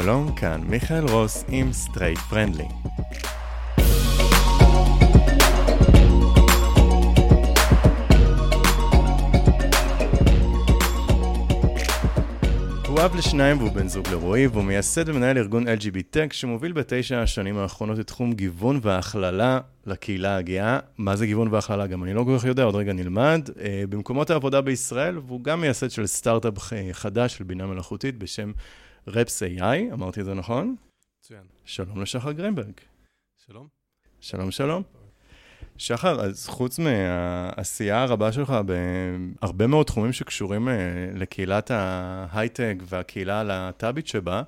שלום, כאן מיכאל רוס עם סטרייט friendly. הוא אב לשניים והוא בן זוג לרועי, והוא מייסד ומנהל ארגון LGBTech שמוביל בתשע השנים האחרונות את תחום גיוון והכללה לקהילה הגאה. מה זה גיוון והכללה? גם אני לא כל כך יודע, עוד רגע נלמד. אה, במקומות העבודה בישראל, והוא גם מייסד של סטארט-אפ חדש של בינה מלאכותית בשם רפס AI, אמרתי את זה נכון? מצוין. שלום לשחר גרינברג. שלום. שלום, שלום. שחר, אז חוץ מהעשייה הרבה שלך בהרבה מאוד תחומים שקשורים אה, לקהילת ההייטק והקהילה הלהט"בית שבה,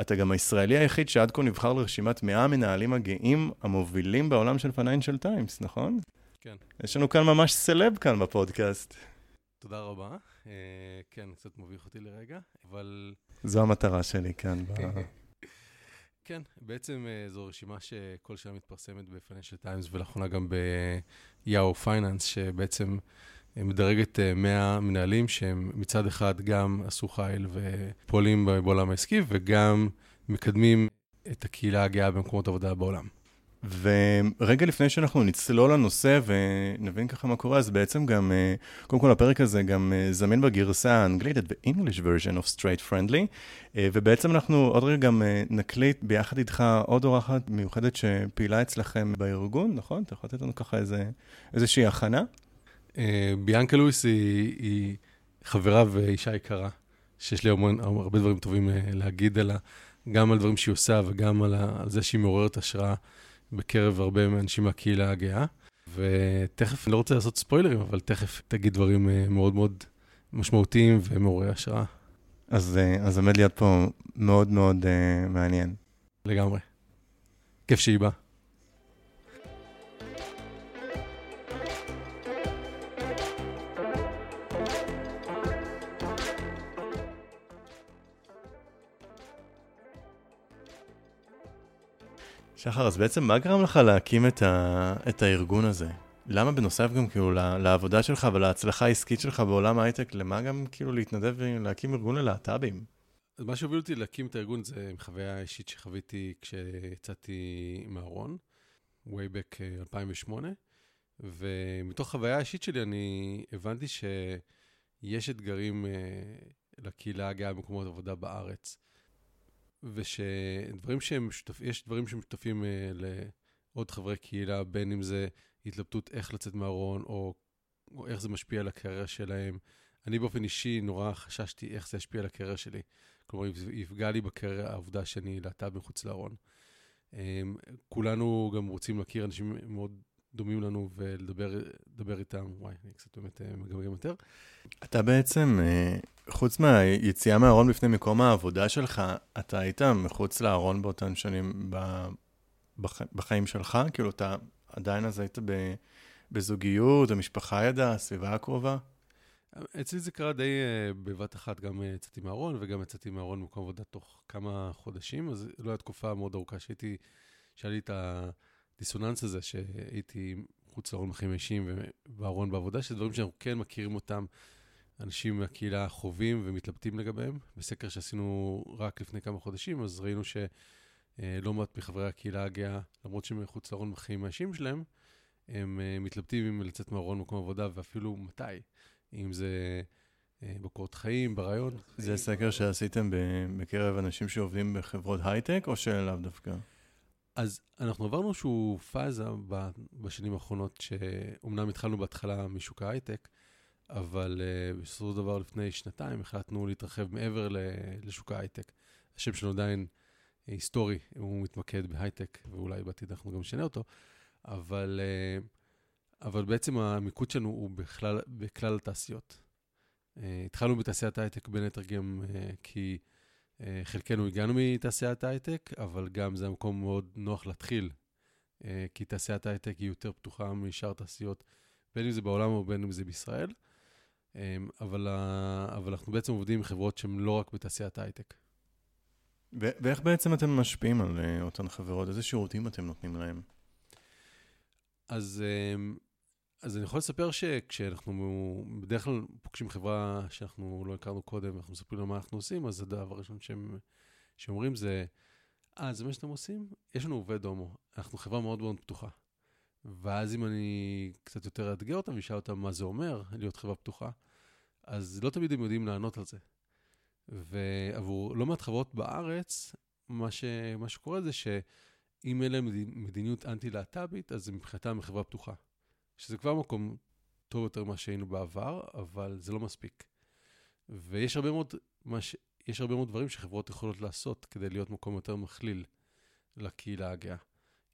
אתה גם הישראלי היחיד שעד כה נבחר לרשימת 100 המנהלים הגאים המובילים בעולם של פייננשל טיימס, נכון? כן. יש לנו כאן ממש סלב כאן בפודקאסט. תודה רבה. Uh, כן, קצת מביך אותי לרגע, אבל... זו המטרה שלי כאן. ב... כן, בעצם uh, זו רשימה שכל שנה מתפרסמת ב-Financial Times ולאחרונה גם ב-Yahoo Finance, שבעצם אה, מדרגת uh, 100 מנהלים שהם מצד אחד גם עשו חייל ופועלים בעולם העסקי וגם מקדמים את הקהילה הגאה במקומות עבודה בעולם. ורגע לפני שאנחנו נצלול לנושא ונבין ככה מה קורה, אז בעצם גם, אה, קודם כל הפרק הזה גם אה, זמין בגרסה האנגלית, ב-English version of straight friendly, אה, ובעצם אנחנו עוד רגע גם נקליט ביחד איתך עוד אורחת מיוחדת שפעילה אצלכם בארגון, נכון? אתה יכול לתת לנו ככה איזה, איזושהי הכנה? ביאנקה לואיס היא, היא חברה ואישה יקרה, שיש לי הרבה, הרבה דברים טובים להגיד עליה, גם על דברים שהיא עושה וגם על, על זה שהיא מעוררת השראה. בקרב הרבה אנשים מהקהילה הגאה. ותכף, אני לא רוצה לעשות ספוילרים, אבל תכף תגיד דברים אה, מאוד מאוד משמעותיים ומעוררי השראה. אז, אה, אז עומד להיות פה מאוד מאוד uh, מעניין. לגמרי. כיף שהיא באה. שחר, אז בעצם מה גרם לך להקים את, ה... את הארגון הזה? למה בנוסף גם כאילו לעבודה שלך ולהצלחה העסקית שלך בעולם ההייטק, למה גם כאילו להתנדב ולהקים ארגון ללהט"בים? אז מה שהוביל אותי להקים את הארגון זה חוויה אישית שחוויתי כשיצאתי מהארון, way back 2008, ומתוך חוויה אישית שלי אני הבנתי שיש אתגרים uh, לקהילה הגאה במקומות עבודה בארץ. ושדברים שהם משותפים, יש דברים שמשותפים uh, לעוד חברי קהילה, בין אם זה התלבטות איך לצאת מהארון, או, או איך זה משפיע על הקריירה שלהם. אני באופן אישי נורא חששתי איך זה ישפיע על הקריירה שלי. כלומר, יפגע לי בקריירה העובדה שאני להט"ב מחוץ לארון. Um, כולנו גם רוצים להכיר אנשים מאוד דומים לנו ולדבר איתם, וואי, אני קצת באמת אה, מגמגם יותר. אתה בעצם, אה, חוץ מהיציאה מהארון בפני מקום העבודה שלך, אתה היית מחוץ לארון באותן שנים בח, בחיים שלך? כאילו, אתה עדיין אז היית בזוגיות, המשפחה ידעה, הסביבה הקרובה? אצלי זה קרה די uh, בבת אחת, גם יצאתי מהארון וגם יצאתי מהארון במקום עבודה תוך כמה חודשים, אז לא הייתה תקופה מאוד ארוכה שהייתי, שהיה לי את. הדיסוננס הזה שהייתי חוץ לארון בחיים האישיים ובארון בעבודה, שזה דברים שאנחנו כן מכירים אותם, אנשים מהקהילה חווים ומתלבטים לגביהם. בסקר שעשינו רק לפני כמה חודשים, אז ראינו שלא מעט מחברי הקהילה הגאה, למרות שהם מחוץ לארון בחיים האישיים שלהם, הם אה, מתלבטים אם לצאת מהארון במקום עבודה, ואפילו מתי. אם זה אה, בקורות חיים, ברעיון. זה סקר שעשיתם בקרב אנשים שעובדים בחברות הייטק, או שלאו דווקא? אז אנחנו עברנו איזושהי פאזה בשנים האחרונות, שאומנם התחלנו בהתחלה משוק ההייטק, אבל uh, בסופו של דבר לפני שנתיים החלטנו להתרחב מעבר לשוק ההייטק. השם שלנו עדיין היסטורי, הוא מתמקד בהייטק, ואולי בעתיד אנחנו גם נשנה אותו, אבל, uh, אבל בעצם המיקוד שלנו הוא בכלל, בכלל התעשיות. Uh, התחלנו בתעשיית ההייטק בין היתר גם uh, כי... אה, חלקנו הגענו מתעשיית ההייטק, אבל גם זה המקום מאוד נוח להתחיל, אה, כי תעשיית ההייטק היא יותר פתוחה משאר תעשיות, בין אם זה בעולם או בין אם זה בישראל. אה, אבל, אבל אנחנו בעצם עובדים עם חברות שהן לא רק בתעשיית ההייטק. ואיך בעצם אתם משפיעים על אותן חברות? איזה שירותים אתם נותנים להם? אז אז אני יכול לספר שכשאנחנו בדרך כלל פוגשים חברה שאנחנו לא הכרנו קודם, אנחנו מספרים לה מה אנחנו עושים, אז הדבר הראשון שהם שאומרים זה, אה, זה מה שאתם עושים? יש לנו עובד הומו, אנחנו חברה מאוד מאוד פתוחה. ואז אם אני קצת יותר אאתגר אותם ואשאל אותם מה זה אומר להיות חברה פתוחה, אז לא תמיד הם יודעים לענות על זה. ועבור לא מעט חברות בארץ, מה, ש, מה שקורה זה שאם אין להם מדיניות אנטי-להט"בית, אז מבחינתם חברה פתוחה. שזה כבר מקום טוב יותר ממה שהיינו בעבר, אבל זה לא מספיק. ויש הרבה מאוד, ש... יש הרבה מאוד דברים שחברות יכולות לעשות כדי להיות מקום יותר מכליל לקהילה הגאה.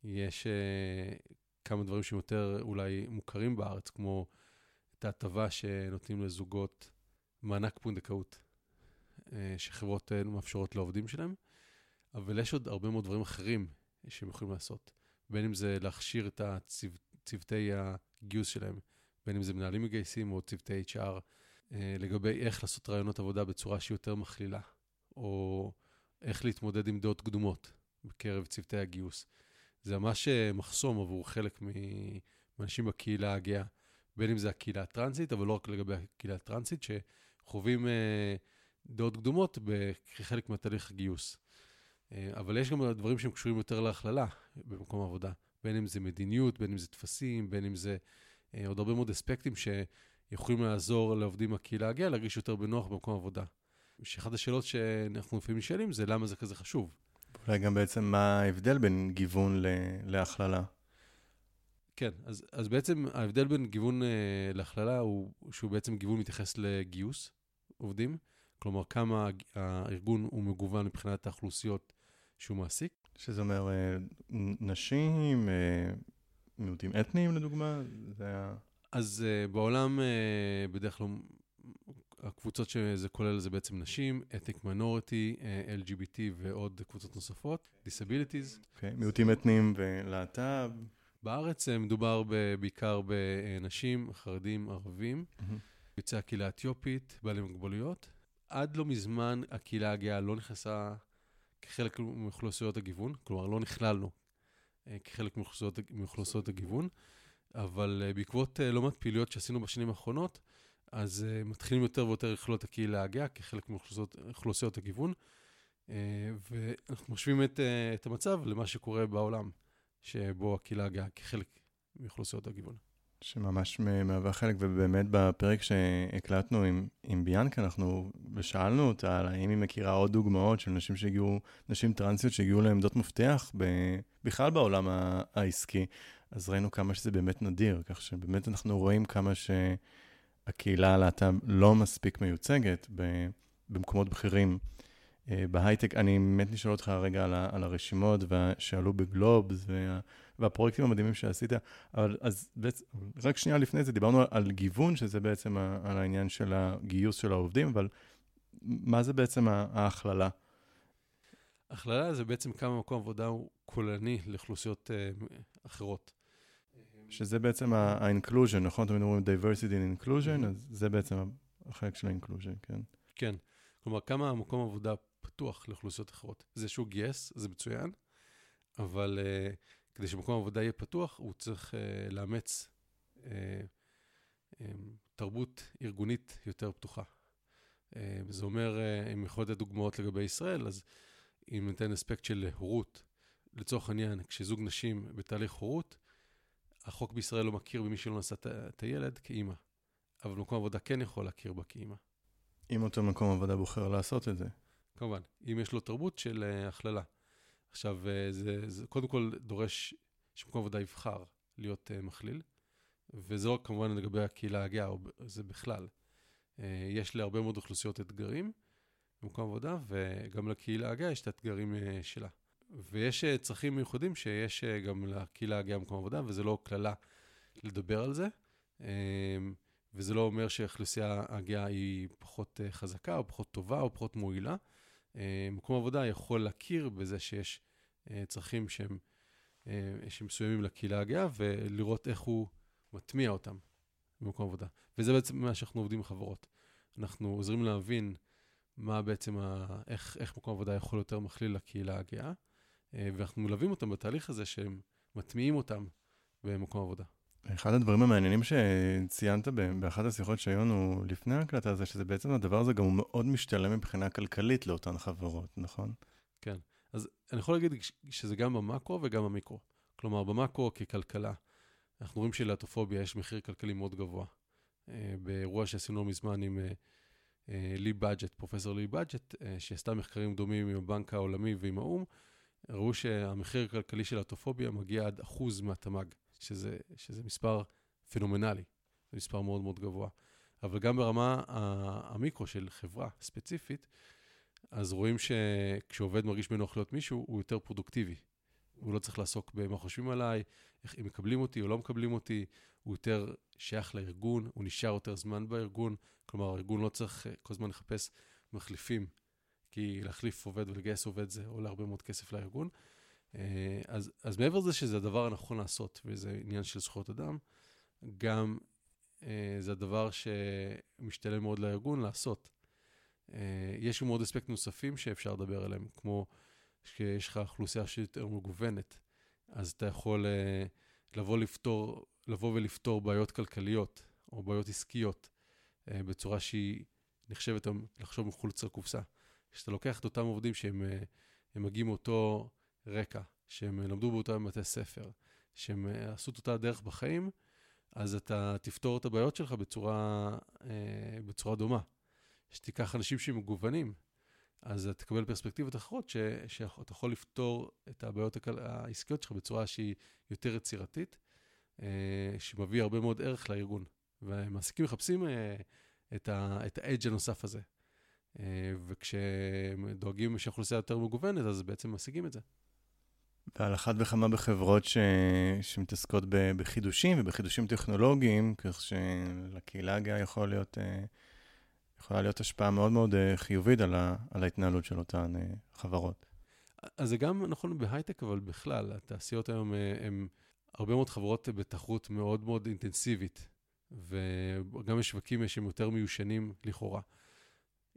יש uh, כמה דברים שהם יותר אולי מוכרים בארץ, כמו את ההטבה שנותנים לזוגות מענק פונדקאות, uh, שחברות uh, מאפשרות לעובדים שלהם, אבל יש עוד הרבה מאוד דברים אחרים שהם יכולים לעשות. בין אם זה להכשיר את הצוותי הגיוס שלהם, בין אם זה מנהלים מגייסים או צוותי HR, אה, לגבי איך לעשות רעיונות עבודה בצורה שהיא יותר מכלילה, או איך להתמודד עם דעות קדומות בקרב צוותי הגיוס. זה ממש אה, מחסום עבור חלק מאנשים בקהילה הגאה, בין אם זה הקהילה הטרנסית, אבל לא רק לגבי הקהילה הטרנסית, שחווים אה, דעות קדומות כחלק מהתהליך הגיוס. אבל יש גם דברים שהם קשורים יותר להכללה במקום העבודה, בין אם זה מדיניות, בין אם זה טפסים, בין אם זה עוד הרבה מאוד אספקטים ש... יכולים לעזור לעובדים מהקהילה הגאה להרגיש יותר בנוח במקום עבודה. שאחת השאלות שאנחנו לפעמים שואלים זה למה זה כזה חשוב. אולי גם בעצם מה ההבדל בין גיוון להכללה. כן, אז, אז בעצם ההבדל בין גיוון uh, להכללה הוא שהוא בעצם גיוון מתייחס לגיוס עובדים, כלומר כמה הארגון הוא מגוון מבחינת האוכלוסיות שהוא מעסיק. שזה אומר uh, נשים, uh, מיעוטים אתניים לדוגמה, זה היה... אז uh, בעולם uh, בדרך כלל הקבוצות שזה כולל זה בעצם נשים, אתיק מינורטי, uh, LGBT ועוד קבוצות נוספות, דיסביליטיז. אוקיי, מיעוטים אתניים ולהט"ב. בארץ uh, מדובר בעיקר בנשים, חרדים, ערבים, mm-hmm. יוצאי הקהילה האתיופית, בעלי מוגבלויות. עד לא מזמן הקהילה הגאה לא נכנסה כחלק מאוכלוסיות הגיוון, כלומר לא נכללנו uh, כחלק מאוכלוסיות הגיוון. אבל uh, בעקבות לא מעט פעילויות שעשינו בשנים האחרונות, אז מתחילים יותר ויותר לכלול את הקהילה הגאה כחלק מאוכלוסיות הגיוון, ואנחנו משווים את, את המצב למה שקורה בעולם, שבו הקהילה הגאה כחלק מאוכלוסיות הגיוון. שממש מהווה חלק, ובאמת בפרק שהקלטנו עם, עם ביאנקה, אנחנו שאלנו אותה על האם היא מכירה עוד דוגמאות של נשים שהגיעו, נשים טרנסיות שהגיעו לעמדות מפתח ב, בכלל בעולם העסקי. אז ראינו כמה שזה באמת נדיר, כך שבאמת אנחנו רואים כמה שהקהילה הלהט"ב לא מספיק מיוצגת במקומות בכירים בהייטק. אני באמת נשאל אותך רגע על, על הרשימות שעלו בגלובס וה, והפרויקטים המדהימים שעשית, אבל אז בעצם, רק שנייה לפני זה דיברנו על גיוון, שזה בעצם על העניין של הגיוס של העובדים, אבל מה זה בעצם ההכללה? הכללה זה בעצם כמה מקום עבודה הוא כוללני לאוכלוסיות uh, אחרות. שזה בעצם ה-inclusion, נכון? תמיד אומרים diversity and inclusion, אז זה בעצם החלק של ה-inclusion, כן. כן, כלומר, כמה מקום עבודה פתוח לאוכלוסיות אחרות. זה שהוא גייס, זה מצוין, אבל uh, כדי שמקום עבודה יהיה פתוח, הוא צריך uh, לאמץ uh, um, תרבות ארגונית יותר פתוחה. Uh, זה אומר, uh, אם יכול לתת דוגמאות לגבי ישראל, אז אם ניתן אספקט של הורות, לצורך העניין, כשזוג נשים בתהליך הורות, החוק בישראל לא מכיר במי שלא נשא את הילד כאימא, אבל מקום עבודה כן יכול להכיר בה כאימא. אם אותו מקום עבודה בוחר לעשות את זה. כמובן, אם יש לו תרבות של uh, הכללה. עכשיו, uh, זה, זה קודם כל דורש שמקום עבודה יבחר להיות uh, מכליל, וזה לא כמובן לגבי הקהילה הגאה, זה בכלל. Uh, יש להרבה מאוד אוכלוסיות אתגרים במקום עבודה, וגם לקהילה הגאה יש את האתגרים uh, שלה. ויש אה, צרכים מיוחדים שיש אה, גם לקהילה הגאה במקום עבודה, וזה לא קללה לדבר על זה. וזה לא אומר שהאוכלוסייה הגאה היא פחות חזקה, או פחות טובה, או פחות מועילה. מקום עבודה יכול להכיר בזה שיש צרכים שהם, שהם מסוימים לקהילה הגאה, ולראות איך הוא מטמיע אותם במקום עבודה. וזה בעצם מה שאנחנו עובדים עם חברות. אנחנו עוזרים להבין מה בעצם, ה... איך, איך מקום עבודה יכול יותר מכליל לקהילה הגאה. אה, ואנחנו מלווים אותם בתהליך הזה שהם מטמיעים אותם במקום עבודה. אחד הדברים המעניינים שציינת באחת השיחות שהיו לנו לפני ההקלטה זה שזה בעצם הדבר הזה גם הוא מאוד משתלם מבחינה כלכלית לאותן חברות, נכון? כן. אז אני יכול להגיד שזה גם במאקרו וגם במיקרו. כלומר, במאקרו ככלכלה, אנחנו רואים שלאטופוביה יש מחיר כלכלי מאוד גבוה. אה, באירוע שעשינו לא מזמן עם לי בדג'ט, פרופסור לי בדג'ט, שעשתה מחקרים דומים עם הבנק העולמי ועם האו"ם, ראו שהמחיר הכלכלי של האטופוביה מגיע עד אחוז מהתמ"ג, שזה, שזה מספר פנומנלי, זה מספר מאוד מאוד גבוה. אבל גם ברמה המיקרו של חברה ספציפית, אז רואים שכשעובד מרגיש בנוח להיות מישהו, הוא יותר פרודוקטיבי. הוא לא צריך לעסוק במה חושבים עליי, איך, אם מקבלים אותי או לא מקבלים אותי, הוא יותר שייך לארגון, הוא נשאר יותר זמן בארגון, כלומר, הארגון לא צריך אה, כל הזמן לחפש מחליפים, כי להחליף עובד ולגייס עובד זה עולה הרבה מאוד כסף לארגון. אה, אז, אז מעבר לזה שזה הדבר הנכון לעשות, וזה עניין של זכויות אדם, גם אה, זה הדבר שמשתלם מאוד לארגון לעשות. אה, יש גם עוד אספקטים נוספים שאפשר לדבר עליהם, כמו שיש לך אוכלוסייה שהיא יותר מגוונת, אז אתה יכול לבוא, לפתור, לבוא ולפתור בעיות כלכליות או בעיות עסקיות בצורה שהיא נחשבת לחשוב מחוץ לקופסה. כשאתה לוקח את אותם עובדים שהם מגיעים מאותו רקע, שהם למדו באותם בתי ספר, שהם עשו את אותה דרך בחיים, אז אתה תפתור את הבעיות שלך בצורה, אה, בצורה דומה. שתיקח אנשים שמגוונים, אז אתה תקבל פרספקטיבות אחרות, ש, שאתה יכול לפתור את הבעיות העסקיות שלך בצורה שהיא יותר יצירתית, אה, שמביא הרבה מאוד ערך לארגון. ומעסיקים מחפשים אה, את ה-edge הנוסף הזה. אה, וכשהם דואגים שהאוכלוסייה יותר מגוונת, אז בעצם משיגים את זה. ועל אחת וכמה בחברות ש... שמתעסקות ב... בחידושים ובחידושים טכנולוגיים, כך שלקהילה הגאה יכול להיות, אה, יכולה להיות השפעה מאוד מאוד אה, חיובית על, ה... על ההתנהלות של אותן אה, חברות. אז זה גם נכון בהייטק, אבל בכלל, התעשיות היום הן הרבה מאוד חברות בתחרות מאוד מאוד אינטנסיבית, וגם בשווקים שהם יותר מיושנים לכאורה.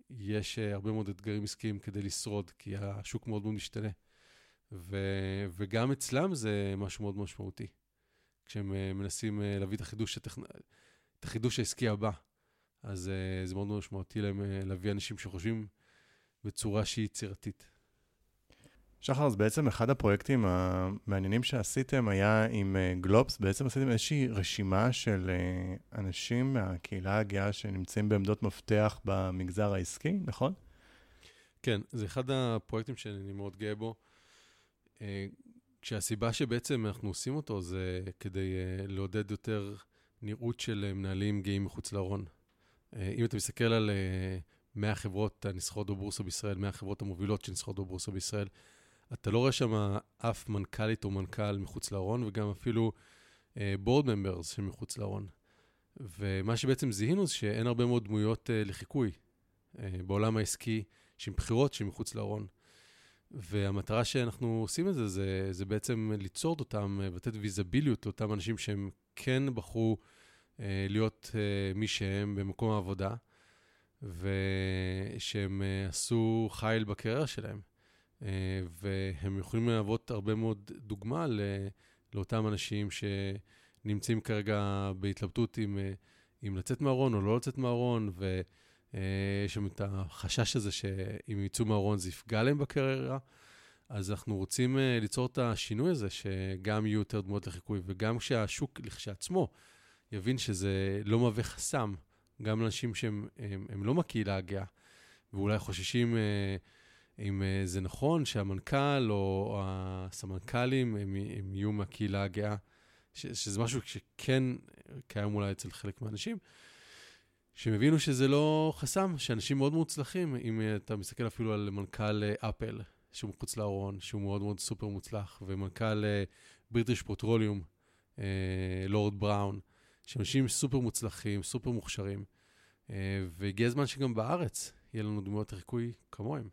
יש הרבה מאוד אתגרים עסקיים כדי לשרוד, כי השוק מאוד מאוד משתנה. ו, וגם אצלם זה משהו מאוד משמעותי, כשהם uh, מנסים uh, להביא את החידוש, הטכנ... את החידוש העסקי הבא. אז uh, זה מאוד משמעותי להם להביא אנשים שחושבים בצורה שהיא יצירתית. שחר, אז בעצם אחד הפרויקטים המעניינים שעשיתם היה עם גלובס, בעצם עשיתם איזושהי רשימה של אנשים מהקהילה הגאה שנמצאים בעמדות מפתח במגזר העסקי, נכון? כן, זה אחד הפרויקטים שאני מאוד גאה בו. אה, כשהסיבה שבעצם אנחנו עושים אותו זה כדי אה, לעודד יותר נראות של אה, מנהלים גאים מחוץ לארון. אם אתה מסתכל על 100 חברות הנסחרות בבורסה בישראל, 100 החברות המובילות שנסחרות בבורסה בישראל, אתה לא רואה שם אף מנכ"לית או מנכ"ל מחוץ לארון, וגם אפילו בורד ממברס שמחוץ לארון. ומה שבעצם זיהינו זה שאין הרבה מאוד דמויות לחיקוי בעולם העסקי שהן בחירות שמחוץ לארון. והמטרה שאנחנו עושים את זה, זה, זה בעצם ליצור אותם ולתת ויזביליות לאותם אנשים שהם כן בחרו אה, להיות אה, מי שהם במקום העבודה, ושהם אה, עשו חייל בקריירה שלהם. אה, והם יכולים להוות הרבה מאוד דוגמה ל, לאותם אנשים שנמצאים כרגע בהתלבטות אם, אה, אם לצאת מהארון או לא לצאת מהארון, ו... אה, יש שם את החשש הזה שאם יצאו מהארון זה יפגע להם בקריירה. אז אנחנו רוצים אה, ליצור את השינוי הזה, שגם יהיו יותר דמויות לחיקוי, וגם כשהשוק לכשעצמו יבין שזה לא מהווה חסם, גם לאנשים שהם הם, הם לא מהקהילה הגאה, ואולי חוששים אה, אם זה נכון שהמנכ"ל או הסמנכ"לים הם, הם יהיו מהקהילה הגאה, שזה משהו שכן קיים אולי אצל חלק מהאנשים. שהם הבינו שזה לא חסם, שאנשים מאוד מוצלחים, אם אתה מסתכל אפילו על מנכ"ל אה, אפל, שהוא מחוץ לארון, שהוא מאוד מאוד סופר מוצלח, ומנכ"ל בריטיש פרוטרוליום, לורד בראון, שאנשים סופר מוצלחים, סופר מוכשרים, אה, והגיע הזמן שגם בארץ יהיה לנו דמויות חיקוי כמוהם.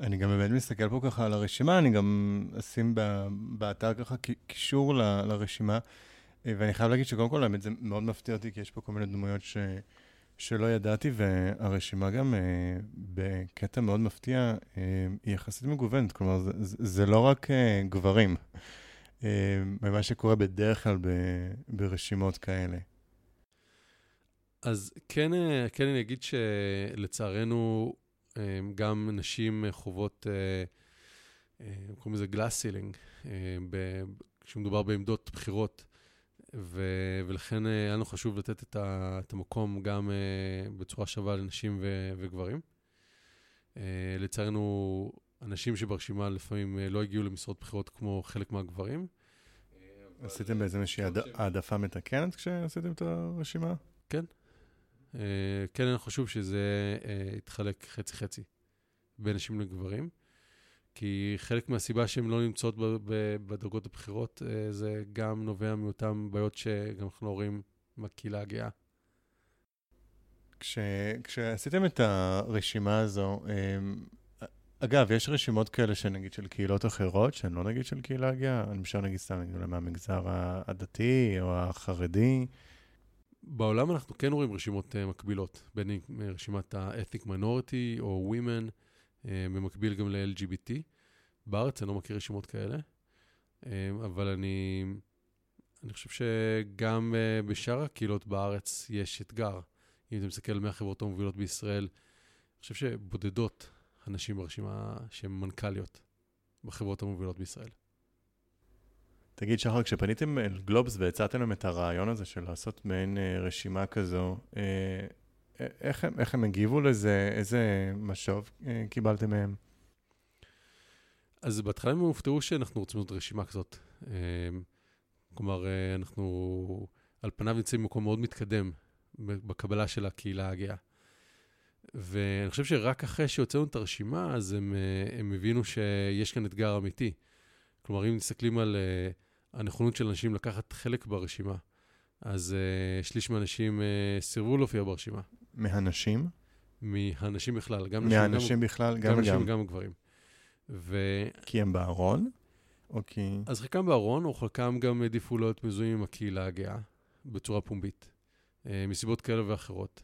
אני גם באמת מסתכל פה ככה על הרשימה, אני גם אשים באתר ככה קישור לרשימה. ואני חייב להגיד שקודם כל, האמת, זה מאוד מפתיע אותי, כי יש פה כל מיני דמויות ש... שלא ידעתי, והרשימה גם אה, בקטע מאוד מפתיע, אה, היא יחסית מגוונת, כלומר, זה, זה לא רק אה, גברים, אה, ממה שקורה בדרך כלל ב, ברשימות כאלה. אז כן, אה, כן אני אגיד שלצערנו, גם נשים חוות, קוראים לזה glass ceiling, כשמדובר בעמדות בחירות, ו- ולכן היה לנו חשוב לתת את, ה- את המקום גם בצורה שווה לנשים ו- וגברים. לצערנו, אנשים שברשימה לפעמים לא הגיעו למשרות בחירות כמו חלק מהגברים. עשיתם בעצם איזושהי העדפה מתקנת כשעשיתם את הרשימה? כן. אה, כן, אני חושב שזה אה, יתחלק חצי-חצי בין נשים לגברים, כי חלק מהסיבה שהן לא נמצאות בדרגות הבכירות, אה, זה גם נובע מאותן בעיות שגם אנחנו רואים מהקהילה הגאה. כש, כשעשיתם את הרשימה הזו, אגב, יש רשימות כאלה שנגיד של קהילות אחרות, שהן לא נגיד של קהילה גאה, אני משל נגיד סתם, נגיד מהמגזר הדתי או החרדי. בעולם אנחנו כן רואים רשימות uh, מקבילות, בין אם רשימת ה-Ethnic Minority או Women, במקביל גם ל-LGBT. בארץ אני לא מכיר רשימות כאלה, uh, אבל אני, אני חושב שגם uh, בשאר הקהילות בארץ יש אתגר. אם אתה מסתכל מהחברות המובילות בישראל, אני חושב שבודדות הנשים ברשימה שהן מנכ"ליות בחברות המובילות בישראל. תגיד, שחר, כשפניתם אל גלובס והצעתם להם את הרעיון הזה של לעשות מעין אה, רשימה כזו, אה, אה, איך, הם, איך הם הגיבו לזה? איזה משוב אה, קיבלתם מהם? אז בהתחלה הם הופתעו שאנחנו רוצים לעשות רשימה כזאת. אה, כלומר, אה, אנחנו על פניו נמצאים במקום מאוד מתקדם בקבלה של הקהילה הגאה. ואני חושב שרק אחרי שהוצאנו את הרשימה, אז הם, הם הבינו שיש כאן אתגר אמיתי. כלומר, אם מסתכלים על הנכונות של אנשים לקחת חלק ברשימה, אז שליש מהאנשים סירבו להופיע ברשימה. מהנשים? מהנשים בכלל, גם נשים, מהנשים גם, בכלל, גם גם נשים וגם גברים. ו... כי הם בארון? או כי... אז חלקם בארון, או חלקם גם העדיפו להיות מזוהים עם הקהילה הגאה, בצורה פומבית, מסיבות כאלה ואחרות.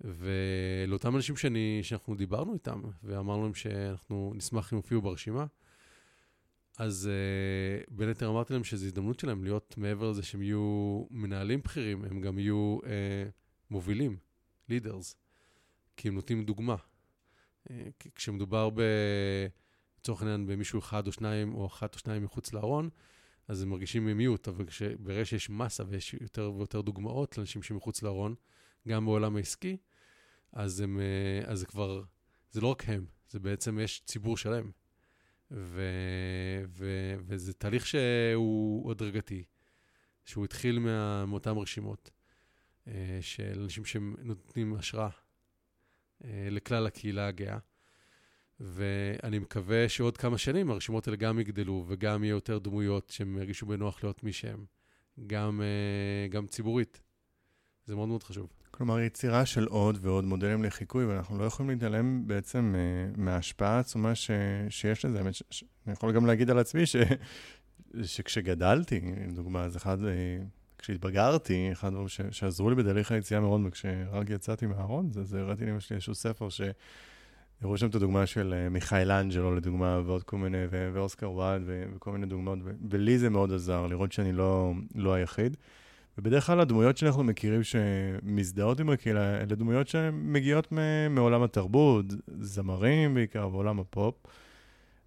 ולאותם אנשים שאני, שאנחנו דיברנו איתם, ואמרנו להם שאנחנו נשמח אם יופיעו ברשימה, אז uh, בין היתר אמרתי להם שזו הזדמנות שלהם להיות מעבר לזה שהם יהיו מנהלים בכירים, הם גם יהיו uh, מובילים, leaders, כי הם נותנים דוגמה. Uh, כשמדובר ב... לצורך העניין במישהו אחד או שניים, או אחת או שניים מחוץ לארון, אז הם מרגישים מיעוט, אבל ברגע שיש מסה ויש יותר ויותר דוגמאות לאנשים שמחוץ לארון, גם בעולם העסקי, אז, הם, אה, אז זה כבר, זה לא רק הם, זה בעצם יש ציבור שלם. ו, ו, וזה תהליך שהוא הדרגתי, שהוא התחיל מאותן רשימות אה, של אנשים שנותנים השראה אה, לכלל הקהילה הגאה. ואני מקווה שעוד כמה שנים הרשימות האלה גם יגדלו וגם יהיו יותר דמויות שהם ירגישו בנוח להיות מי שהם, גם, גם ציבורית. זה מאוד מאוד חשוב. כלומר, יצירה של עוד ועוד מודלים לחיקוי, ואנחנו לא יכולים להתעלם בעצם מההשפעה העצומה ש, שיש לזה. ש, ש, אני יכול גם להגיד על עצמי ש, שכשגדלתי, לדוגמה, אז אחד, כשהתבגרתי, אחד הדברים שעזרו לי בתהליך היציאה מאוד, וכשרק יצאתי מהארון, זה, זה הראיתי לאמא שלי איזשהו ספר ש... הראו שם את הדוגמה של uh, מיכאל אנג'לו, לדוגמה, ועוד כל מיני, ו- ואוסקר וואלד, ו- וכל מיני דוגמאות, ולי זה מאוד עזר, לראות שאני לא, לא היחיד. ובדרך כלל הדמויות שאנחנו מכירים שמזדהות עם הקהילה, אלה דמויות שמגיעות מעולם התרבות, זמרים בעיקר, בעולם הפופ.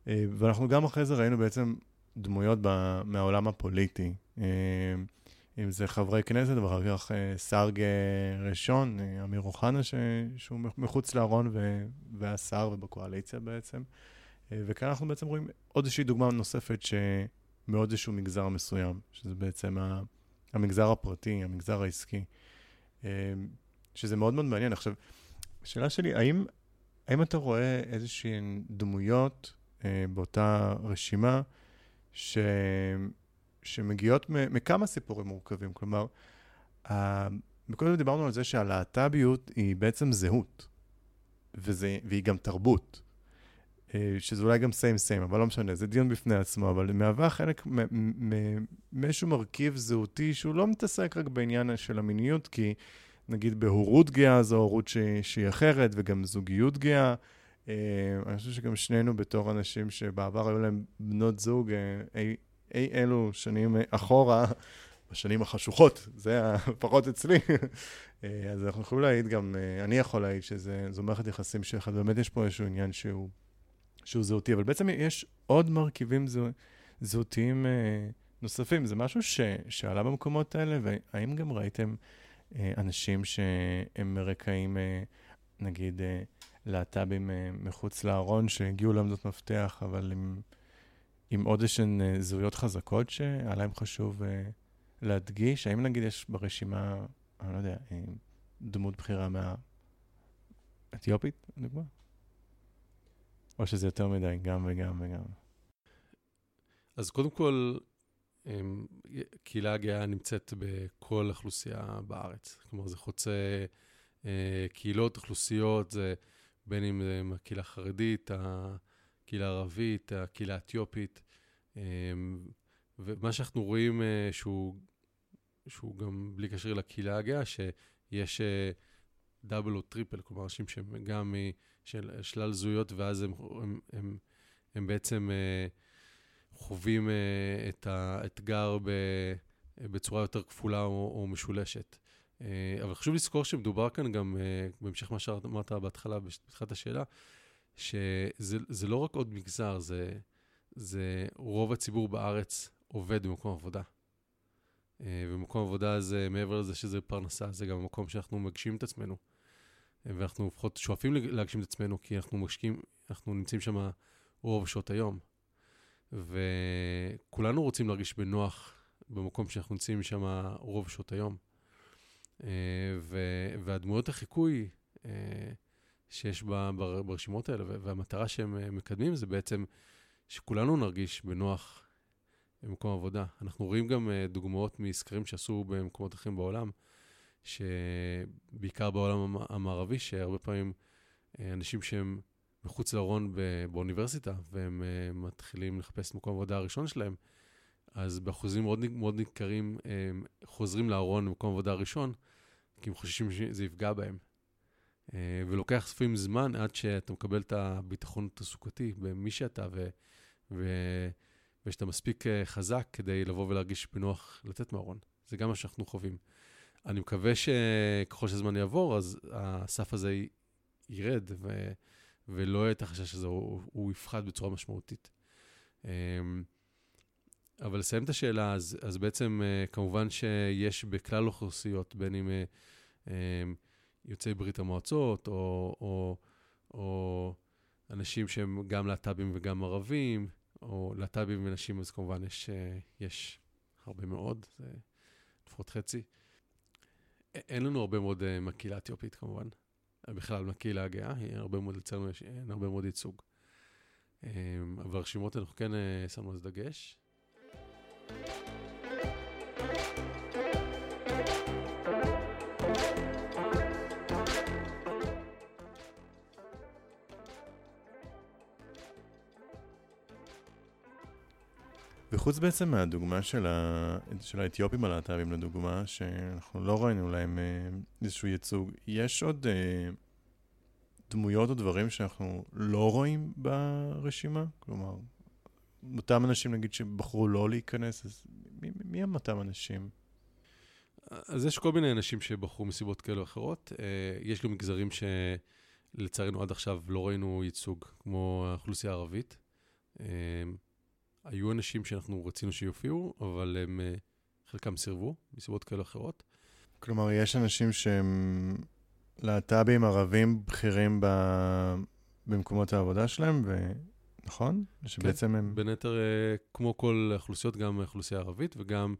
אה, ואנחנו גם אחרי זה ראינו בעצם דמויות מהעולם הפוליטי. אה, אם זה חברי כנסת, ואחר כך אה, סארג ראשון, אמיר אוחנה, שהוא מחוץ לארון והשר ובקואליציה בעצם. וכאן אנחנו בעצם רואים עוד איזושהי דוגמה נוספת שמאוד איזשהו מגזר מסוים, שזה בעצם ה... המגזר הפרטי, המגזר העסקי, אה, שזה מאוד מאוד מעניין. עכשיו, השאלה שלי, האם, האם אתה רואה איזשהן דמויות אה, באותה רשימה ש, שמגיעות מכמה סיפורים מורכבים? כלומר, קודם דיברנו על זה שהלהט"ביות היא בעצם זהות, וזה, והיא גם תרבות. אה, שזה אולי גם סיים סיים, אבל לא משנה, זה דיון בפני עצמו, אבל מהווה חלק מאיזשהו מרכיב זהותי שהוא לא מתעסק רק בעניין של המיניות, כי נגיד בהורות גאה זו הורות שהיא, שהיא אחרת, וגם זוגיות גאה. אה, אני חושב שגם שנינו בתור אנשים שבעבר היו להם בנות זוג אה, אי אלו שנים אחורה, בשנים החשוכות, זה פחות אצלי, אה, אז אנחנו יכולים להעיד גם, אה, אני יכול להעיד שזו מערכת יחסים שלך, באמת יש פה איזשהו עניין שהוא, שהוא זהותי, אבל בעצם יש עוד מרכיבים זהו, זהותיים אה, נוספים. זה משהו ש, שעלה במקומות האלה, והאם גם ראיתם אנשים שהם מרקעים, נגיד, להט"בים מחוץ לארון, שהגיעו לעמדות מפתח, אבל עם, עם עוד איזשהן זהויות חזקות להם חשוב להדגיש? האם נגיד יש ברשימה אני לא יודע, אה, דמות בכירה מהאתיופית, לדוגמה? או שזה יותר מדי, גם וגם וגם? אז קודם כל, אמ, קהילה הגאה נמצאת בכל אוכלוסייה בארץ. כלומר, זה חוצה אה, קהילות, אוכלוסיות, זה בין אם זה הקהילה החרדית, הקהילה הערבית, הקהילה האתיופית. אמ, ומה שאנחנו רואים אה, שהוא שהוא גם בלי קשר לקהילה הגאה, שיש double אה, או triple, כלומר, אנשים שהם גם של שלל זהויות, ואז הם, הם, הם, הם בעצם אה, חווים את האתגר בצורה יותר כפולה או, או משולשת. אבל חשוב לזכור שמדובר כאן גם, בהמשך מה שאמרת בהתחלה, בתחילת השאלה, שזה לא רק עוד מגזר, זה, זה רוב הציבור בארץ עובד במקום עבודה. אה, ומקום עבודה הזה, מעבר לזה שזה פרנסה, זה גם מקום שאנחנו מגשים את עצמנו. אה, ואנחנו לפחות שואפים להגשים את עצמנו, כי אנחנו משקיעים, אנחנו נמצאים שם רוב שעות היום. וכולנו רוצים להרגיש בנוח במקום שאנחנו נמצאים שם רוב שעות היום. אה, והדמויות החיקוי שיש ברשימות האלה, והמטרה שהם מקדמים זה בעצם שכולנו נרגיש בנוח במקום עבודה. אנחנו רואים גם uh, דוגמאות מסקרים שעשו במקומות אחרים בעולם, שבעיקר בעולם המערבי, שהרבה פעמים uh, אנשים שהם מחוץ לארון באוניברסיטה, והם מתחילים לחפש את מקום העבודה הראשון שלהם, אז באחוזים מאוד, מאוד ניכרים הם חוזרים לארון במקום העבודה הראשון, כי הם חוששים שזה יפגע בהם. Uh, ולוקח לפעמים זמן עד שאתה מקבל את הביטחון התעסוקתי במי שאתה, ו... ו... ושאתה מספיק אה, חזק כדי לבוא ולהרגיש בנוח לצאת מהארון. זה גם מה שאנחנו חווים. אני מקווה שככל שהזמן יעבור, אז הסף הזה ירד, ו... ולא יהיה את החשש הזה, הוא, הוא יפחת בצורה משמעותית. אמ, אבל לסיים את השאלה, אז, אז בעצם אה, כמובן שיש בכלל אוכלוסיות, בין אם אה, אמ, יוצאי ברית המועצות, או, או, או אנשים שהם גם להט"בים וגם ערבים, או להט"בים ונשים, אז כמובן יש, אה, יש הרבה מאוד, זה לפחות חצי. אין לנו הרבה מאוד uh, מהקהילה האתיופית כמובן, בכלל מהקהילה הגאה, הרבה מאוד, לצערנו אין הרבה מאוד ייצוג. Um, אבל הרשימות אנחנו כן שמנו על זה דגש. וחוץ בעצם מהדוגמה של, ה... של האתיופים הלהט"בים לדוגמה, שאנחנו לא ראינו להם אה, איזשהו ייצוג, יש עוד אה, דמויות או דברים שאנחנו לא רואים ברשימה? כלומר, אותם אנשים נגיד שבחרו לא להיכנס, אז מי, מי הם אותם אנשים? אז יש כל מיני אנשים שבחרו מסיבות כאלה או אחרות. אה, יש גם מגזרים שלצערנו עד עכשיו לא ראינו ייצוג, כמו האוכלוסייה הערבית. היו אנשים שאנחנו רצינו שיופיעו, אבל הם, אה, חלקם סירבו, מסיבות כאלה אחרות. כלומר, יש אנשים שהם להט"בים ערבים בכירים ב... במקומות העבודה שלהם, ו... נכון? שבעצם כן, הם... בין היתר, אה, כמו כל האוכלוסיות, גם האוכלוסייה הערבית וגם...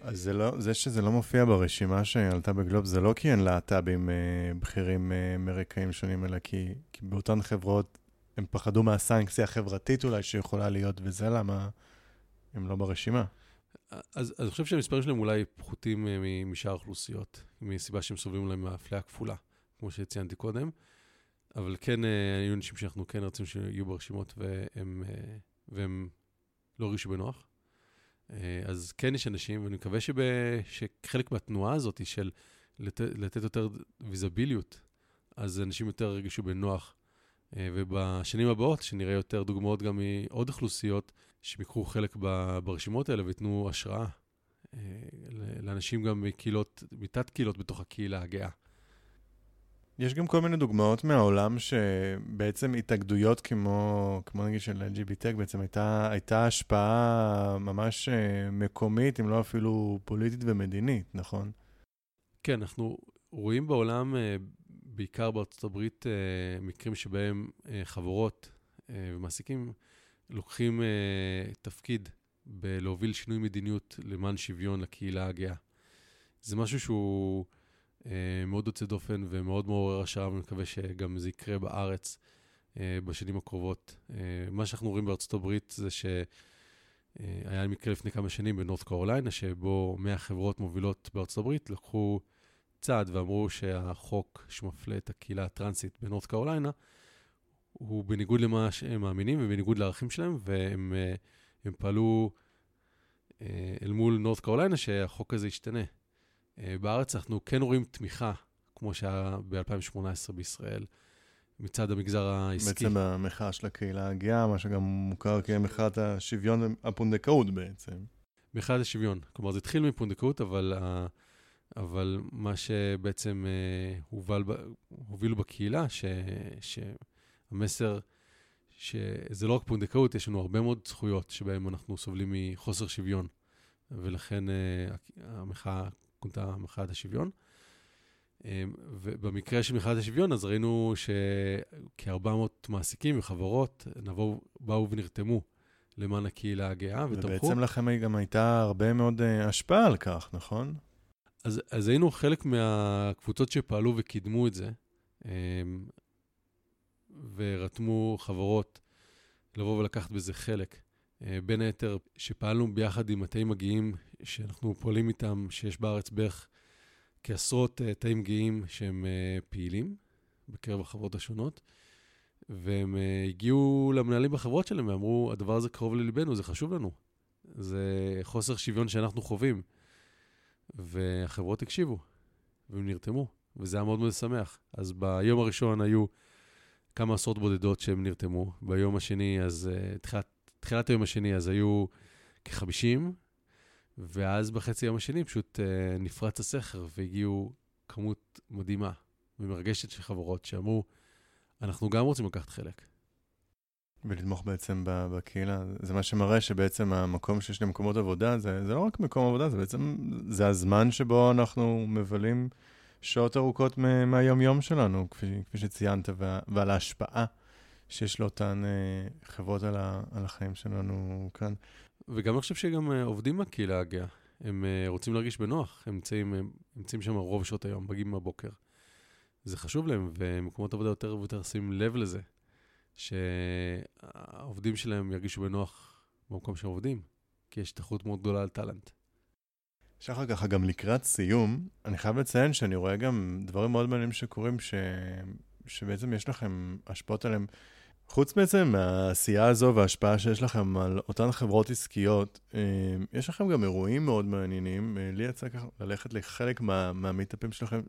אז זה, לא, זה שזה לא מופיע ברשימה שעלתה בגלוב, זה לא כי אין להט"בים אה, בכירים אה, מרקעים שונים, אלא כי, כי באותן חברות הם פחדו מהסנקציה החברתית אולי שיכולה להיות, וזה למה הם לא ברשימה. אז, אז אני חושב שהמספרים שלהם אולי פחותים אה, משאר האוכלוסיות, מסיבה שהם סובלים להם מאפליה כפולה, כמו שציינתי קודם. אבל כן, אה, היו אנשים שאנחנו כן רצינו שיהיו ברשימות והם, אה, והם לא הרגישו בנוח. אז כן יש אנשים, ואני מקווה שב, שחלק מהתנועה הזאת של לת, לתת יותר ויזביליות, אז אנשים יותר הרגישו בנוח ובשנים הבאות, שנראה יותר דוגמאות גם מעוד אוכלוסיות, שהם ייקחו חלק ברשימות האלה וייתנו השראה לאנשים גם מקהילות, מתת קהילות בתוך הקהילה הגאה. יש גם כל מיני דוגמאות מהעולם שבעצם התאגדויות כמו, כמו נגיד של LGBTech, בעצם הייתה, הייתה השפעה ממש אה, מקומית, אם לא אפילו פוליטית ומדינית, נכון? כן, אנחנו רואים בעולם, אה, בעיקר בארצות הברית, אה, מקרים שבהם חברות ומעסיקים לוקחים תפקיד בלהוביל שינוי מדיניות למען שוויון לקהילה הגאה. זה משהו שהוא... אה, מאוד יוצא דופן ומאוד מעורר השראה, ואני מקווה שגם זה יקרה בארץ אה, בשנים הקרובות. אה, מה שאנחנו רואים בארצות הברית זה שהיה מקרה לפני כמה שנים בנורת קרוליינה, שבו 100 חברות מובילות בארצות הברית לקחו צעד ואמרו שהחוק שמפלה את הקהילה הטרנסית בנורת קרוליינה, הוא בניגוד למה שהם מאמינים ובניגוד לערכים שלהם, והם פעלו אל מול נורת קרוליינה שהחוק הזה ישתנה. אה, בארץ אנחנו כן רואים תמיכה, כמו שהיה ב-2018 בישראל, מצד המגזר העסקי. בעצם המחאה של הקהילה הגאה, מה שגם מוכר כמחאת השוויון, הפונדקאות בעצם. מחאת השוויון. כלומר, זה התחיל מפונדקאות, אבל, אבל מה שבעצם אה, הובל, הובילו בקהילה, ש, שהמסר, שזה לא רק פונדקאות, יש לנו הרבה מאוד זכויות שבהן אנחנו סובלים מחוסר שוויון. ולכן אה, המחאה כונתה מחאת השוויון. אמ, ובמקרה של מחאת השוויון, אז ראינו שכ-400 מעסיקים וחברות נבוא, באו ונרתמו למען הקהילה הגאה ותמכו. ובעצם לכם גם הייתה הרבה מאוד השפעה על כך, נכון? אז, אז היינו חלק מהקבוצות שפעלו וקידמו את זה, um, ורתמו חברות לבוא ולקחת בזה חלק. Uh, בין היתר, שפעלנו ביחד עם מטעים מגיעים שאנחנו פועלים איתם, שיש בארץ בערך כעשרות uh, תאים גאים שהם uh, פעילים בקרב החברות השונות, והם הגיעו למנהלים בחברות שלהם ואמרו, הדבר הזה קרוב לליבנו, זה חשוב לנו. זה חוסר שוויון שאנחנו חווים. והחברות הקשיבו, והם נרתמו, וזה היה מאוד מאוד שמח. אז ביום הראשון היו כמה עשרות בודדות שהם נרתמו, ביום השני, אז uh, תחילת, תחילת היום השני, אז היו כ-50, ואז בחצי יום השני פשוט אה, נפרץ הסכר והגיעו כמות מדהימה ומרגשת של חברות שאמרו, אנחנו גם רוצים לקחת חלק. ולתמוך בעצם בקהילה. זה מה שמראה שבעצם המקום שיש למקומות עבודה, זה, זה לא רק מקום עבודה, זה בעצם, זה הזמן שבו אנחנו מבלים שעות ארוכות מהיום-יום שלנו, כפי, כפי שציינת, ועל ההשפעה שיש לאותן אה, חברות על, ה, על החיים שלנו כאן. וגם אני חושב שגם אה, עובדים בקהילה הגאה, הם אה, רוצים להרגיש בנוח, הם נמצאים, שם רוב שעות היום, מגיעים בבוקר. זה חשוב להם, ומקומות עבודה יותר ויותר שים לב לזה, שהעובדים שלהם ירגישו בנוח במקום שהם עובדים, כי יש תחרות מאוד גדולה על טאלנט. שחר, ככה גם לקראת סיום, אני חייב לציין שאני רואה גם דברים מאוד מעניינים שקורים, ש... שבעצם יש לכם השפעות עליהם. חוץ בעצם מהעשייה הזו וההשפעה שיש לכם על אותן חברות עסקיות, אה, יש לכם גם אירועים מאוד מעניינים. אה, לי יצא ככה ללכת לחלק מה, מהמיטאפים שלכם,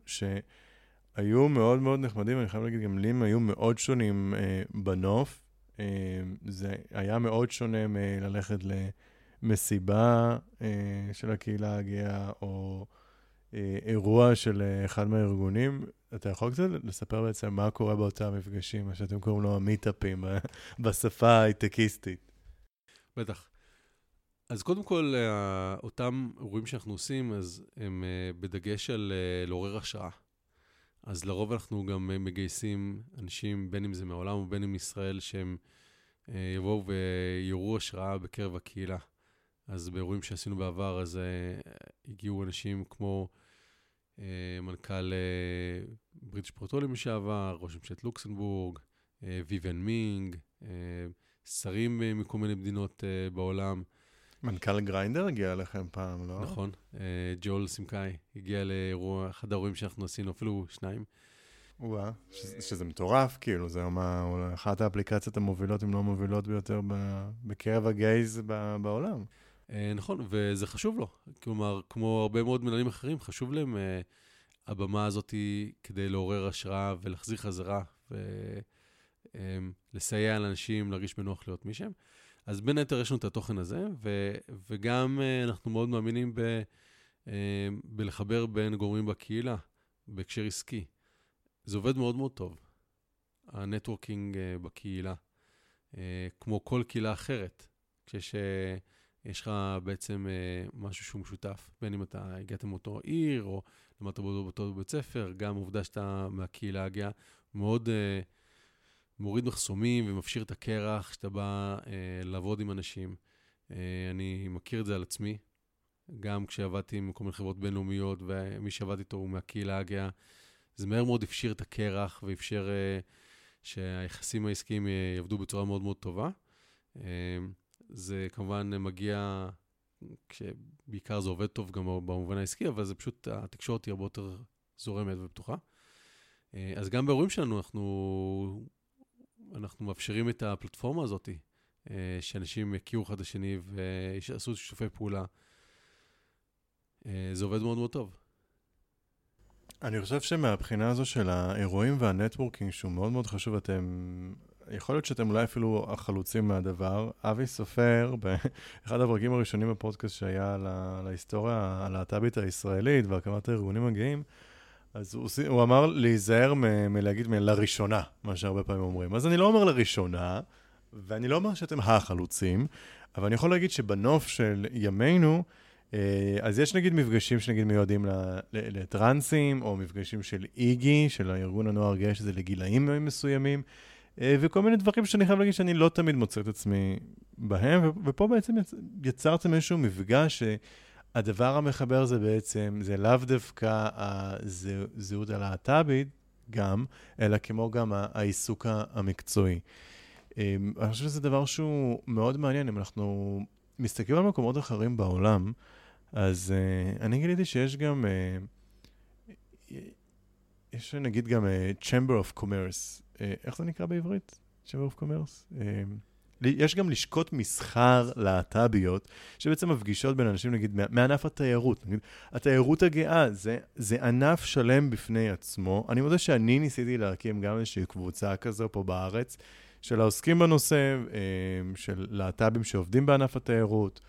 שהיו מאוד מאוד נחמדים, אני חייב להגיד, גם לי הם היו מאוד שונים אה, בנוף. זה היה מאוד שונה מללכת למסיבה של הקהילה הגאה, או אירוע של אחד מהארגונים. אתה יכול קצת לספר בעצם מה קורה באותם מפגשים, מה שאתם קוראים לו המיטאפים, בשפה ההייטקיסטית. בטח. אז קודם כל, אה, אותם אירועים שאנחנו עושים, אז הם אה, בדגש על אה, לעורר השראה. אז לרוב אנחנו גם מגייסים אנשים, בין אם זה מהעולם ובין אם מישראל, שהם יבואו ויעוררו השראה בקרב הקהילה. אז באירועים שעשינו בעבר, אז הגיעו אנשים כמו אה, מנכ"ל אה, בריטיש פרוטולים לשעבר, ראש ממשלת לוקסנבורג, אה, ויוון מינג, שרים מכל מיני מדינות בעולם. מנכ"ל גריינדר הגיע אליכם פעם, לא? נכון, ג'ול סימקאי הגיע לאירוע, אחד האירועים שאנחנו עשינו, אפילו שניים. וואה, שזה מטורף, כאילו, זה מה, אחת האפליקציות המובילות, אם לא המובילות ביותר, בקרב הגייז בעולם. אה, נכון, וזה חשוב לו. כלומר, כמו הרבה מאוד מנהלים אחרים, חשוב להם uh, הבמה הזאת כדי לעורר השראה ולהחזיר חזרה ולסייע אמ, לאנשים להרגיש בנוח להיות מי שהם. אז בין היתר יש לנו את התוכן הזה, ו, וגם uh, אנחנו מאוד מאמינים ב, uh, בלחבר בין גורמים בקהילה, בהקשר עסקי. זה עובד מאוד מאוד טוב, הנטוורקינג uh, בקהילה, כמו כל קהילה אחרת. כשיש uh, לך בעצם משהו שהוא משותף, בין אם אתה הגעת מאותו עיר, או למדת באותו בית ספר, גם עובדה שאתה מהקהילה הגאה, מאוד... מוריד מחסומים ומפשיר את הקרח כשאתה בא אה, לעבוד עם אנשים. אה, אני מכיר את זה על עצמי, גם כשעבדתי עם כל מיני חברות בינלאומיות, ומי שעבד איתו הוא מהקהילה הגאה. זה מהר מאוד הפשיר את הקרח ואפשר אה, שהיחסים העסקיים אה, יעבדו בצורה מאוד מאוד טובה. אה, זה כמובן מגיע, כשבעיקר זה עובד טוב גם במובן העסקי, אבל זה פשוט, התקשורת היא הרבה יותר זורמת ופתוחה. אה, אז גם באירועים שלנו אנחנו אנחנו מאפשרים את הפלטפורמה הזאת, אה, שאנשים יכירו אחד את השני ויעשו שיתופי פעולה. אה, זה עובד מאוד מאוד טוב. אני חושב שמהבחינה הזו של האירועים והנטוורקינג, שהוא מאוד מאוד חשוב, אתם... יכול להיות שאתם אולי אפילו החלוצים מהדבר. אבי סופר, באחד הפרקים הראשונים בפודקאסט שהיה על, ההיסטוריה הלהט"בית הישראלית והקמת הארגונים הגאים, אז הוא, הוא אמר להיזהר מ- מלהגיד מ- לראשונה, מה שהרבה פעמים אומרים. אז אני לא אומר לראשונה, ואני לא אומר שאתם החלוצים, אבל אני יכול להגיד שבנוף של ימינו, אה, אז יש נגיד מפגשים שנגיד מיועדים לטרנסים, או מפגשים של איגי, של הארגון הנוער גאה, שזה לגילאים מסוימים, אה, וכל מיני דברים שאני חייב להגיד שאני לא תמיד מוצא את עצמי בהם, ופה בעצם יצרתם איזשהו מפגש הדבר המחבר זה בעצם, זה לאו דווקא הזהות הלהט"בית גם, אלא כמו גם העיסוק המקצועי. אמ, אני חושב שזה דבר שהוא מאוד מעניין, אם אנחנו מסתכלים על מקומות אחרים בעולם, אז uh, אני גיליתי שיש גם, uh, יש נגיד גם uh, Chamber of Commerce, uh, איך זה נקרא בעברית? Chamber of Commerce? Uh, יש גם לשכות מסחר להט"ביות, שבעצם מפגישות בין אנשים, נגיד, מענף התיירות. נגיד, התיירות הגאה זה, זה ענף שלם בפני עצמו. אני מודה שאני ניסיתי להקים גם איזושהי קבוצה כזו פה בארץ, של העוסקים בנושא, אה, של להט"בים שעובדים בענף התיירות,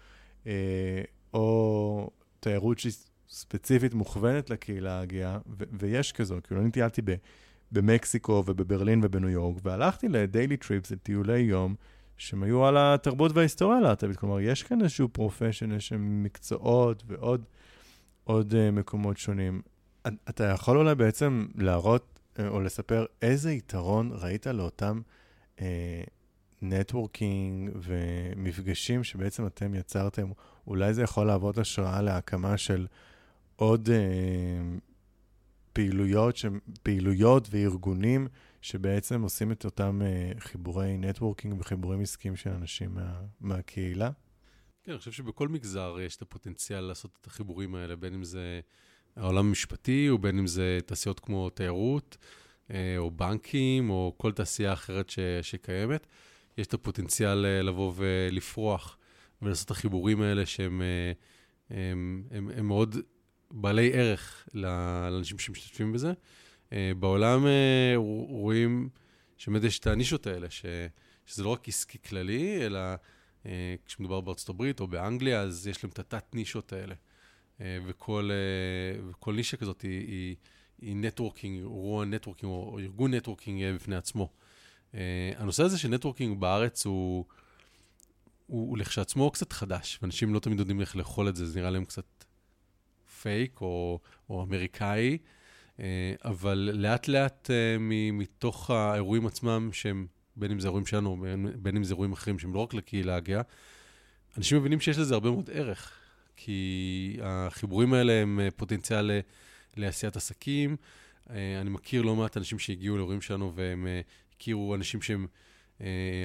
אה, או תיירות שהיא ספציפית מוכוונת לקהילה הגאה, ויש כזו, כאילו אני טיילתי במקסיקו ובברלין ובניו יורק, והלכתי ל daily trips, לטיולי יום, שהם היו על התרבות וההיסטוריה הלהט"בית. כלומר, יש כאן איזשהו profession, יש שם מקצועות ועוד עוד, אה, מקומות שונים. אתה יכול אולי בעצם להראות אה, או לספר איזה יתרון ראית לאותם networking אה, ומפגשים שבעצם אתם יצרתם? אולי זה יכול להוות השראה להקמה של עוד אה, פעילויות, ש... פעילויות וארגונים שבעצם עושים את אותם אה, חיבורי networking וחיבורים עסקיים של אנשים מה, מהקהילה? כן, אני חושב שבכל מגזר יש את הפוטנציאל לעשות את החיבורים האלה, בין אם זה העולם המשפטי, או בין אם זה תעשיות כמו תיירות, uh, או בנקים, או כל תעשייה אחרת ש, שקיימת. יש את הפוטנציאל uh, לבוא ולפרוח ולעשות את החיבורים האלה שהם הם, הם, הם, הם מאוד בעלי ערך לאנשים שמשתתפים בזה. אה, בעולם אה, רואים שבאמת יש את הנישות האלה, ש, שזה לא רק עסקי כללי, אלא אה, כשמדובר בארצות הברית או באנגליה, אז יש להם את התת-נישות האלה. וכל, וכל נישה כזאת היא, היא, היא networking, אירוע networking או ארגון networking בפני עצמו. הנושא הזה של networking בארץ הוא, הוא, לכשעצמו קצת חדש, ואנשים לא תמיד יודעים איך לאכול את זה, זה נראה להם קצת פייק או, או אמריקאי. אה, אבל לאט לאט אה, מתוך האירועים עצמם, שהם, בין אם זה אירועים שלנו, בין, אם זה אירועים אחרים, שהם לא רק לקהילה הגאה, אנשים מבינים שיש לזה הרבה מאוד ערך, כי החיבורים האלה הם אה, פוטנציאל לעשיית עסקים. אני מכיר לא מעט אנשים שהגיעו לאירועים שלנו והם הכירו אנשים שהם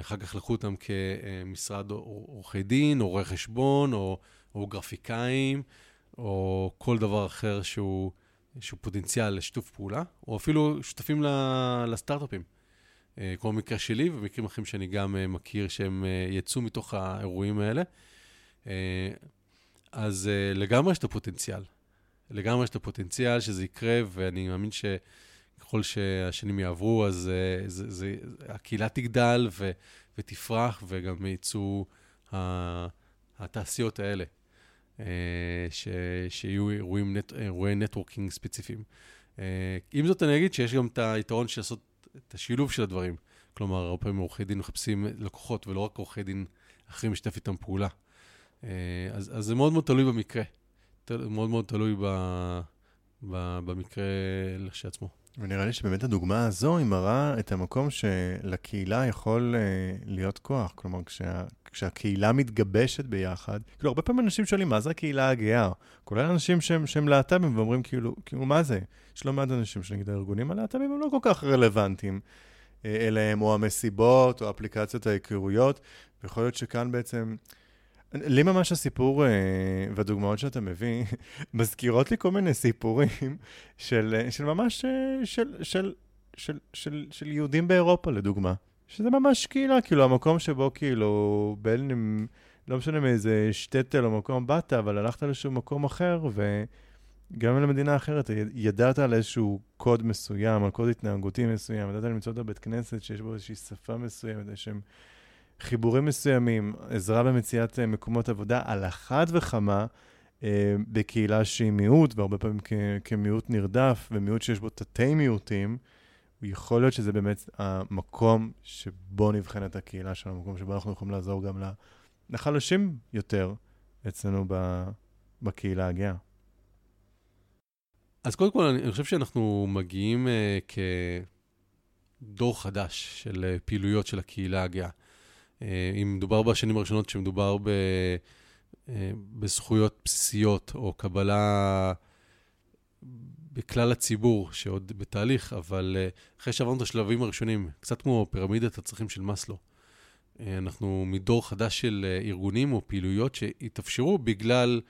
אחר כך לקחו אותם כמשרד עורכי דין, או רואי חשבון, או, או גרפיקאים, או כל דבר אחר שהוא... איזשהו פוטנציאל לשיתוף פעולה, או אפילו שותפים לסטארט-אפים. אה, כמו במקרה שלי ובמקרים אחרים שאני גם אה, מכיר שהם אה, יצאו מתוך האירועים האלה. אז לגמרי יש את הפוטנציאל. לגמרי יש את הפוטנציאל שזה יקרה, ואני מאמין שככל שהשנים יעברו, אז זה, זה, הקהילה תגדל, ו, ותפרח, וגם יצאו התעשיות האלה, ש, שיהיו אירועים, אירועי נטוורקינג ספציפיים. עם זאת, אני אגיד שיש גם את היתרון של לעשות את השילוב של הדברים. כלומר, הרבה פעמים עורכי דין מחפשים לקוחות, ולא רק עורכי דין אחרים לשתף איתם פעולה. אז, אז זה מאוד מאוד תלוי במקרה. מאוד מאוד תלוי ב, ב, במקרה לכשעצמו. ונראה לי שבאמת הדוגמה הזו היא מראה את המקום שלקהילה יכול uh, להיות כוח. כלומר, כשה, כשהקהילה מתגבשת ביחד, כאילו, הרבה פעמים אנשים שואלים, מה זה הקהילה הגאה? כולל אנשים שהם, שהם להט"בים ואומרים, כאילו, כאילו, מה זה? יש לא מעט אנשים שנגיד הארגונים הלהט"בים הם לא כל כך רלוונטיים אה, אליהם, או המסיבות, או אפליקציות ההיכרויות, ויכול להיות שכאן בעצם... לי ממש הסיפור uh, והדוגמאות שאתה מביא מזכירות לי כל מיני סיפורים של, של ממש, uh, של, של, של, של, של יהודים באירופה, לדוגמה. שזה ממש קהילה, כאילו, המקום שבו כאילו, בין אם, לא משנה מאיזה שטטל או מקום באת, אבל הלכת לאיזשהו מקום אחר, וגם למדינה אחרת, ידעת על איזשהו קוד מסוים, על קוד התנהגותי מסוים, ידעת למצוא את הבית כנסת שיש בו איזושהי שפה מסוימת, איזשהם... חיבורים מסוימים, עזרה במציאת אה, מקומות עבודה, על אחת וכמה אה, בקהילה שהיא מיעוט, והרבה פעמים כ- כמיעוט נרדף, ומיעוט שיש בו תתי מיעוטים, יכול להיות שזה באמת המקום שבו נבחנת הקהילה שלנו, המקום שבו אנחנו יכולים לעזור גם לחלשים יותר אצלנו ב- בקהילה הגאה. אז קודם כל, אני חושב שאנחנו מגיעים uh, כדור חדש של uh, פעילויות של הקהילה הגאה. אה, אם מדובר בשנים הראשונות, שמדובר ב, אה, בזכויות בסיסיות או קבלה בכלל הציבור, שעוד בתהליך, אבל אה, אחרי שעברנו את השלבים הראשונים, קצת כמו פירמידת הצרכים של מאסלו, אנחנו מדור חדש של ארגונים או פעילויות שהתאפשרו בגלל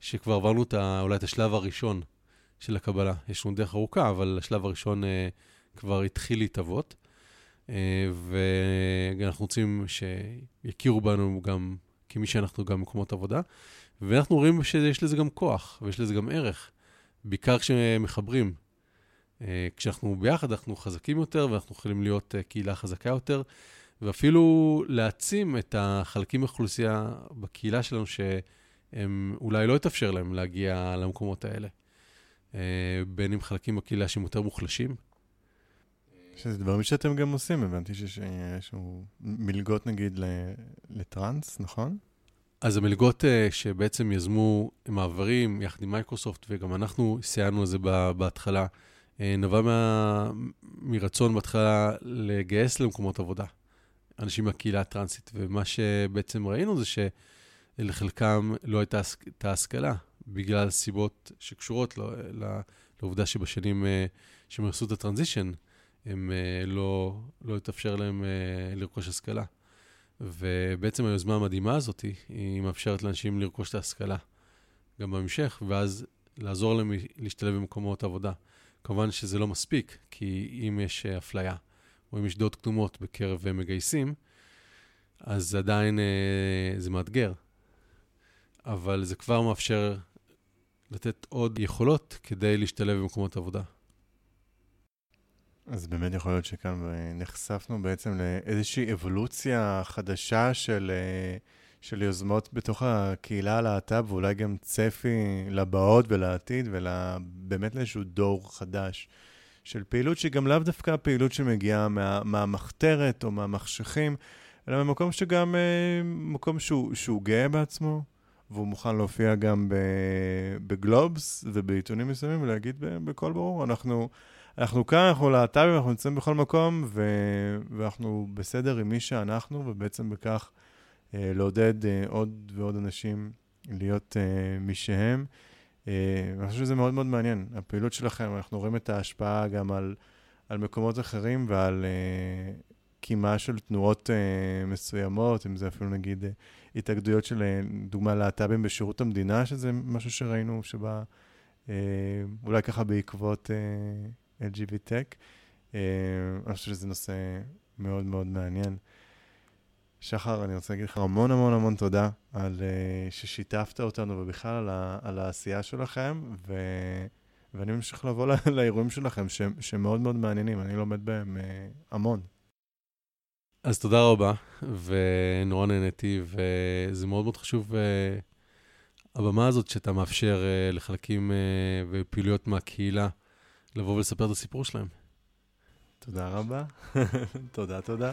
שכבר עברנו את ה, אולי את השלב הראשון של הקבלה. יש לנו דרך ארוכה, אבל השלב הראשון כבר התחיל להתהוות. אה, ואנחנו רוצים שיכירו בנו גם כמי שאנחנו גם מקומות עבודה, ואנחנו רואים שיש לזה גם כוח ויש לזה גם ערך, בעיקר כשמחברים. אה, כשאנחנו ביחד אנחנו חזקים יותר ואנחנו יכולים להיות אה, קהילה חזקה יותר, ואפילו להעצים את החלקים באוכלוסייה בקהילה שלנו שהם אולי לא יתאפשר להם להגיע למקומות האלה. בין אם חלקים בקהילה שהם יותר מוחלשים, שזה דברים שאתם גם עושים, הבנתי שיש מלגות נגיד לטראנס, נכון? אז המלגות uh, שבעצם יזמו מעברים יחד עם מייקרוסופט, וגם אנחנו סייענו לזה בהתחלה, uh, נבע מה, מרצון בהתחלה לגייס למקומות עבודה, אנשים מהקהילה הטרנסית, ומה שבעצם ראינו זה שלחלקם לא הייתה את ההשכלה, בגלל סיבות שקשורות לעובדה שבשנים uh, שהם עשו את הטרנזישן, הם uh, לא, לא התאפשר להם uh, לרכוש השכלה. ובעצם היוזמה המדהימה הזאת, היא מאפשרת לאנשים לרכוש את ההשכלה גם בהמשך, ואז לעזור להם להשתלב במקומות עבודה. כמובן שזה לא מספיק, כי אם יש uh, אפליה, או אם יש דעות קדומות בקרב מגייסים, אז עדיין זה מאתגר. אבל זה כבר מאפשר לתת עוד יכולות כדי להשתלב במקומות עבודה. אז באמת יכול להיות שכאן נחשפנו בעצם לאיזושהי אבולוציה חדשה של, אה, של יוזמות בתוך הקהילה הלהט"ב, ואולי גם צפי לבאות ולעתיד, ובאמת לאיזשהו דור חדש של פעילות שהיא גם לאו דווקא פעילות שמגיעה מה, מהמחתרת או מהמחשכים, אלא ממקום שגם, אה, מקום שהוא, שהוא גאה בעצמו, והוא מוכן להופיע גם בגלובס ובעיתונים מסוימים ולהגיד בקול ברור, אנחנו... אנחנו כאן, אנחנו להט"בים, אנחנו נמצאים בכל מקום, ו... ואנחנו בסדר עם מי שאנחנו, ובעצם בכך אה, לעודד אה, עוד ועוד אנשים להיות אה, מי שהם. אה, אני חושב שזה מאוד מאוד מעניין, הפעילות שלכם, אנחנו רואים את ההשפעה גם על, על מקומות אחרים ועל אה, קימה של תנועות אה, מסוימות, אם זה אפילו נגיד אה, התאגדויות של, אה, דוגמה, להט"בים בשירות המדינה, שזה משהו שראינו שבא... אה, אולי ככה בעקבות אה, LGV Tech. אה, אני חושב שזה נושא מאוד מאוד מעניין. שחר, אני רוצה להגיד לך המון המון המון תודה על uh, ששיתפת אותנו ובכלל על, העשייה שלכם, ו, ואני ממשיך לבוא לאירועים שלכם ש, שמאוד מאוד מעניינים, אני לומד בהם uh, המון. אז תודה רבה, ונורא נהניתי, וזה מאוד מאוד חשוב, הבמה הזאת שאתה מאפשר לחלקים ופעילויות מהקהילה לבוא ולספר את הסיפור שלהם. תודה רבה. תודה, תודה.